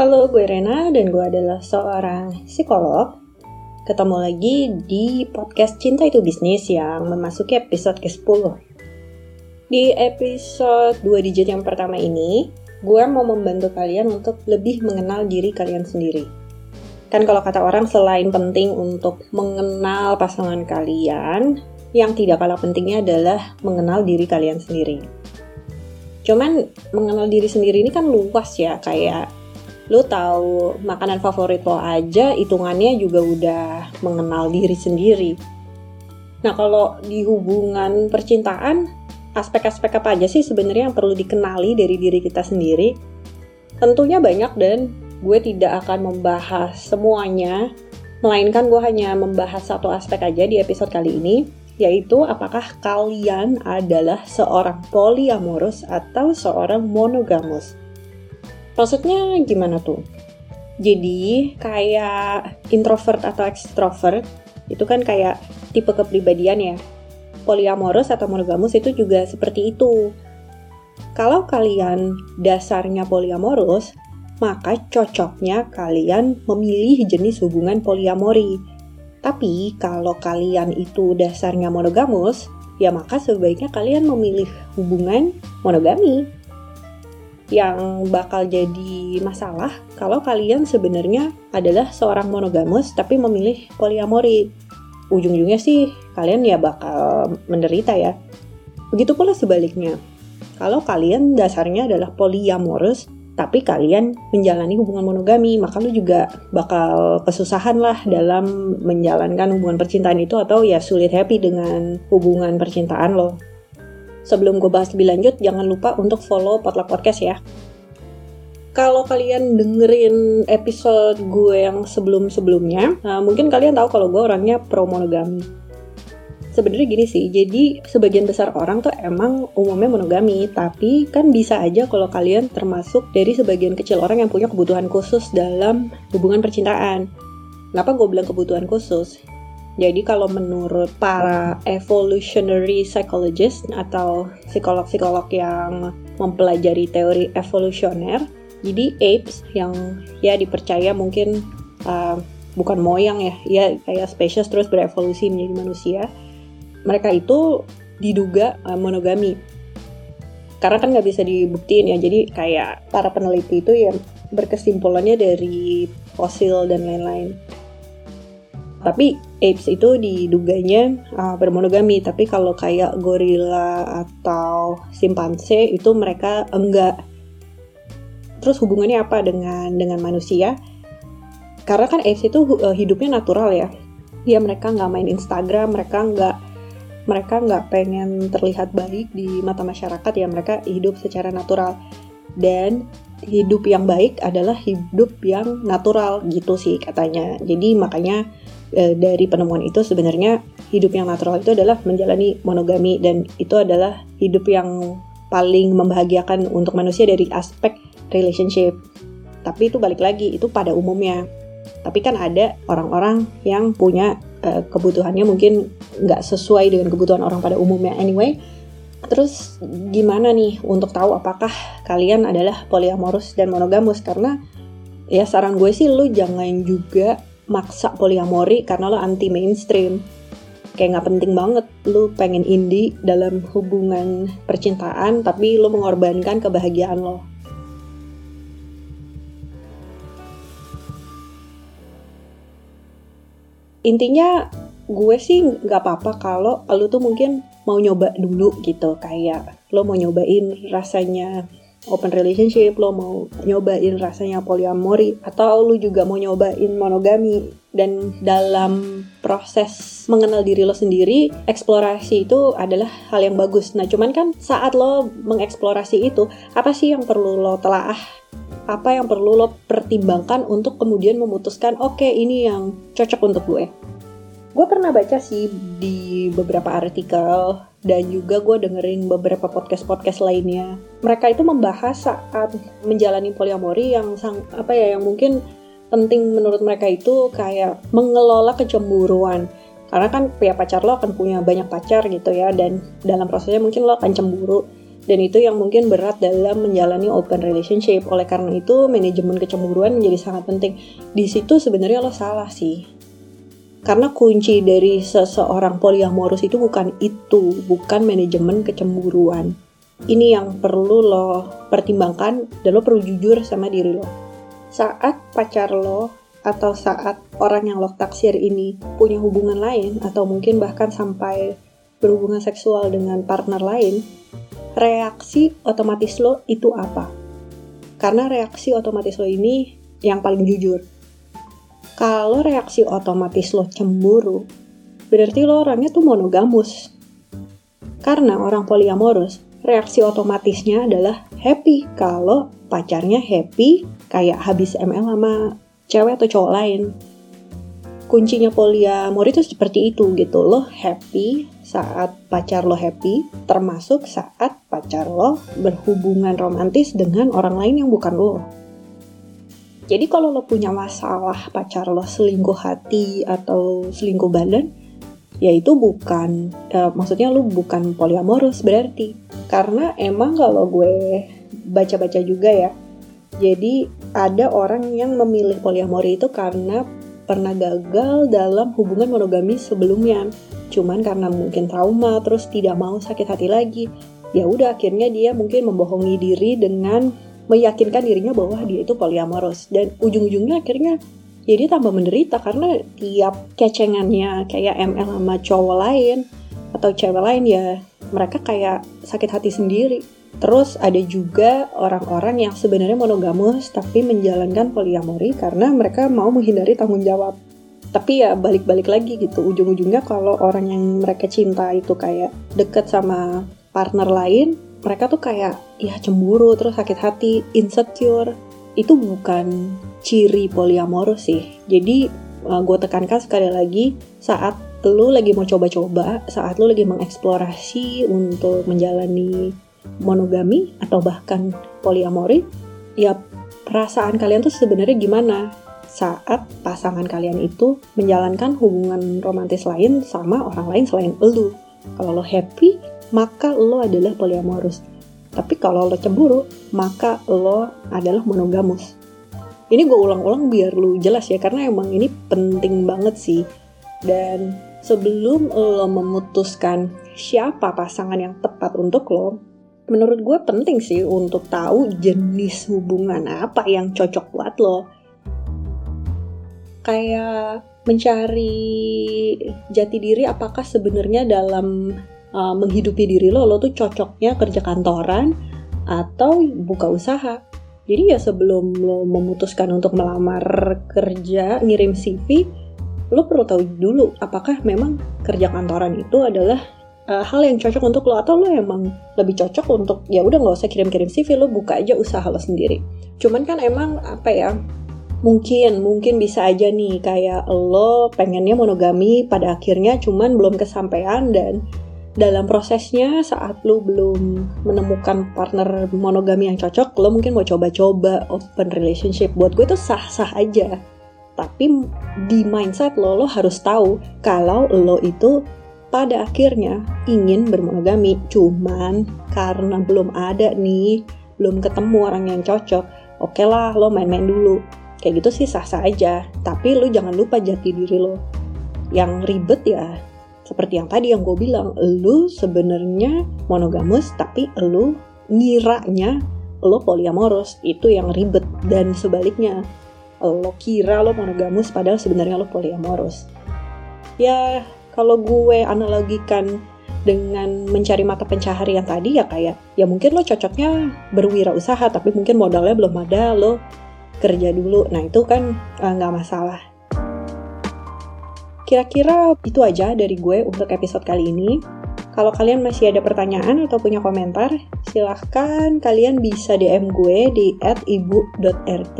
Halo, gue Rena dan gue adalah seorang psikolog. Ketemu lagi di podcast Cinta Itu Bisnis yang memasuki episode ke-10. Di episode 2 digit yang pertama ini, gue mau membantu kalian untuk lebih mengenal diri kalian sendiri. Kan kalau kata orang selain penting untuk mengenal pasangan kalian, yang tidak kalah pentingnya adalah mengenal diri kalian sendiri. Cuman mengenal diri sendiri ini kan luas ya, kayak lu tahu makanan favorit lo aja hitungannya juga udah mengenal diri sendiri. Nah, kalau di hubungan percintaan, aspek-aspek apa aja sih sebenarnya yang perlu dikenali dari diri kita sendiri? Tentunya banyak dan gue tidak akan membahas semuanya, melainkan gue hanya membahas satu aspek aja di episode kali ini, yaitu apakah kalian adalah seorang polyamorous atau seorang monogamus. Maksudnya gimana tuh? Jadi kayak introvert atau extrovert itu kan kayak tipe kepribadian ya. Polyamorous atau monogamus itu juga seperti itu. Kalau kalian dasarnya polyamorous, maka cocoknya kalian memilih jenis hubungan polyamori. Tapi kalau kalian itu dasarnya monogamus, ya maka sebaiknya kalian memilih hubungan monogami yang bakal jadi masalah kalau kalian sebenarnya adalah seorang monogamus tapi memilih poliamori. Ujung-ujungnya sih kalian ya bakal menderita ya. Begitu pula sebaliknya. Kalau kalian dasarnya adalah polyamorous tapi kalian menjalani hubungan monogami, maka lu juga bakal kesusahan lah dalam menjalankan hubungan percintaan itu atau ya sulit happy dengan hubungan percintaan lo. Sebelum gue bahas lebih lanjut, jangan lupa untuk follow Potluck Podcast ya. Kalau kalian dengerin episode gue yang sebelum-sebelumnya, nah mungkin kalian tahu kalau gue orangnya pro monogami. Sebenarnya gini sih, jadi sebagian besar orang tuh emang umumnya monogami, tapi kan bisa aja kalau kalian termasuk dari sebagian kecil orang yang punya kebutuhan khusus dalam hubungan percintaan. Kenapa gue bilang kebutuhan khusus? Jadi kalau menurut para evolutionary psychologist atau psikolog-psikolog yang mempelajari teori evolusioner, jadi apes yang ya dipercaya mungkin uh, bukan moyang ya, ya kayak spesies terus berevolusi menjadi manusia. Mereka itu diduga uh, monogami. Karena kan nggak bisa dibuktiin ya, jadi kayak para peneliti itu ya berkesimpulannya dari fosil dan lain-lain. Tapi apes itu diduganya uh, bermonogami, tapi kalau kayak gorila atau simpanse itu mereka enggak. Terus hubungannya apa dengan dengan manusia? Karena kan apes itu uh, hidupnya natural ya. Ya mereka nggak main Instagram, mereka nggak mereka nggak pengen terlihat baik di mata masyarakat ya mereka hidup secara natural dan hidup yang baik adalah hidup yang natural gitu sih katanya jadi makanya e, dari penemuan itu sebenarnya hidup yang natural itu adalah menjalani monogami dan itu adalah hidup yang paling membahagiakan untuk manusia dari aspek relationship. Tapi itu balik lagi itu pada umumnya. Tapi kan ada orang-orang yang punya e, kebutuhannya mungkin nggak sesuai dengan kebutuhan orang pada umumnya. Anyway, terus gimana nih untuk tahu apakah kalian adalah polyamorous dan monogamus? Karena ya saran gue sih lu jangan juga maksa poliamori karena lo anti mainstream kayak nggak penting banget lu pengen indie dalam hubungan percintaan tapi lu mengorbankan kebahagiaan lo. Intinya gue sih nggak apa-apa kalau lu tuh mungkin mau nyoba dulu gitu. Kayak lo mau nyobain rasanya open relationship, lo mau nyobain rasanya poliamori, atau lo juga mau nyobain monogami. Dan dalam proses mengenal diri lo sendiri, eksplorasi itu adalah hal yang bagus. Nah, cuman kan saat lo mengeksplorasi itu, apa sih yang perlu lo telaah? Apa yang perlu lo pertimbangkan untuk kemudian memutuskan, oke okay, ini yang cocok untuk gue. Gue pernah baca sih di beberapa artikel dan juga gue dengerin beberapa podcast-podcast lainnya. Mereka itu membahas saat menjalani poliamori yang sang apa ya yang mungkin penting menurut mereka itu kayak mengelola kecemburuan. Karena kan pihak pacar lo akan punya banyak pacar gitu ya dan dalam prosesnya mungkin lo akan cemburu dan itu yang mungkin berat dalam menjalani open relationship. Oleh karena itu, manajemen kecemburuan menjadi sangat penting. Di situ sebenarnya lo salah sih. Karena kunci dari seseorang poliamorus itu bukan itu, bukan manajemen kecemburuan. Ini yang perlu lo pertimbangkan dan lo perlu jujur sama diri lo. Saat pacar lo atau saat orang yang lo taksir ini punya hubungan lain atau mungkin bahkan sampai berhubungan seksual dengan partner lain, reaksi otomatis lo itu apa? Karena reaksi otomatis lo ini yang paling jujur. Kalau reaksi otomatis lo cemburu, berarti lo orangnya tuh monogamus. Karena orang poliamorus, reaksi otomatisnya adalah happy. Kalau pacarnya happy kayak habis ML sama cewek atau cowok lain. Kuncinya poliamor itu seperti itu gitu. Lo happy saat pacar lo happy termasuk saat pacar lo berhubungan romantis dengan orang lain yang bukan lo jadi kalau lo punya masalah pacar lo selingkuh hati atau selingkuh badan ya itu bukan uh, maksudnya lo bukan poliamorus berarti karena emang kalau gue baca-baca juga ya jadi ada orang yang memilih poliamori itu karena pernah gagal dalam hubungan monogami sebelumnya. Cuman karena mungkin trauma terus tidak mau sakit hati lagi. Ya udah akhirnya dia mungkin membohongi diri dengan meyakinkan dirinya bahwa dia itu poliamoros dan ujung-ujungnya akhirnya jadi tambah menderita karena tiap kecengannya kayak ML sama cowok lain atau cewek lain ya mereka kayak sakit hati sendiri. Terus ada juga orang-orang yang sebenarnya monogamus tapi menjalankan poliamori karena mereka mau menghindari tanggung jawab. Tapi ya balik-balik lagi gitu, ujung-ujungnya kalau orang yang mereka cinta itu kayak deket sama partner lain, mereka tuh kayak ya cemburu, terus sakit hati, insecure. Itu bukan ciri poliamorus sih. Jadi uh, gue tekankan sekali lagi saat lu lagi mau coba-coba, saat lu lagi mengeksplorasi untuk menjalani monogami atau bahkan poliamori, ya perasaan kalian tuh sebenarnya gimana saat pasangan kalian itu menjalankan hubungan romantis lain sama orang lain selain elu. Kalau lo happy, maka lo adalah poliamorus. Tapi kalau lo cemburu, maka lo adalah monogamus. Ini gue ulang-ulang biar lo jelas ya, karena emang ini penting banget sih. Dan sebelum lo memutuskan siapa pasangan yang tepat untuk lo, menurut gue penting sih untuk tahu jenis hubungan apa yang cocok buat lo. Kayak mencari jati diri apakah sebenarnya dalam uh, menghidupi diri lo, lo tuh cocoknya kerja kantoran atau buka usaha. Jadi ya sebelum lo memutuskan untuk melamar kerja, ngirim CV, lo perlu tahu dulu apakah memang kerja kantoran itu adalah uh, hal yang cocok untuk lo atau lo emang lebih cocok untuk ya udah nggak usah kirim-kirim CV lo buka aja usaha lo sendiri cuman kan emang apa ya mungkin mungkin bisa aja nih kayak lo pengennya monogami pada akhirnya cuman belum kesampaian dan dalam prosesnya saat lo belum menemukan partner monogami yang cocok lo mungkin mau coba-coba open relationship buat gue itu sah-sah aja tapi di mindset lo lo harus tahu kalau lo itu pada akhirnya ingin bermonogami, cuman karena belum ada nih, belum ketemu orang yang cocok, oke okay lah lo main-main dulu. Kayak gitu sih sah-sah aja, tapi lo jangan lupa jati diri lo. Yang ribet ya, seperti yang tadi yang gue bilang, lo sebenarnya monogamus, tapi lo ngiranya lo poliamoros, itu yang ribet. Dan sebaliknya, lo kira lo monogamus padahal sebenarnya lo poliamoros. Ya, kalau gue analogikan dengan mencari mata pencaharian tadi ya kayak ya mungkin lo cocoknya berwirausaha tapi mungkin modalnya belum ada lo kerja dulu nah itu kan eh, nggak uh, masalah kira-kira itu aja dari gue untuk episode kali ini kalau kalian masih ada pertanyaan atau punya komentar silahkan kalian bisa DM gue di @ibu.rt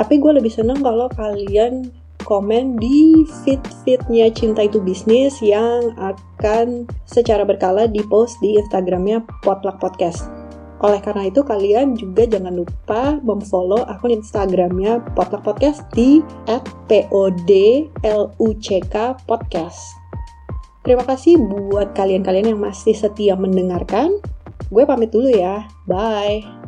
tapi gue lebih seneng kalau kalian komen di feed-feednya Cinta Itu Bisnis yang akan secara berkala di post di Instagramnya Potluck Podcast. Oleh karena itu kalian juga jangan lupa memfollow akun Instagramnya Potluck Podcast di @podluck podcast. Terima kasih buat kalian-kalian yang masih setia mendengarkan. Gue pamit dulu ya. Bye.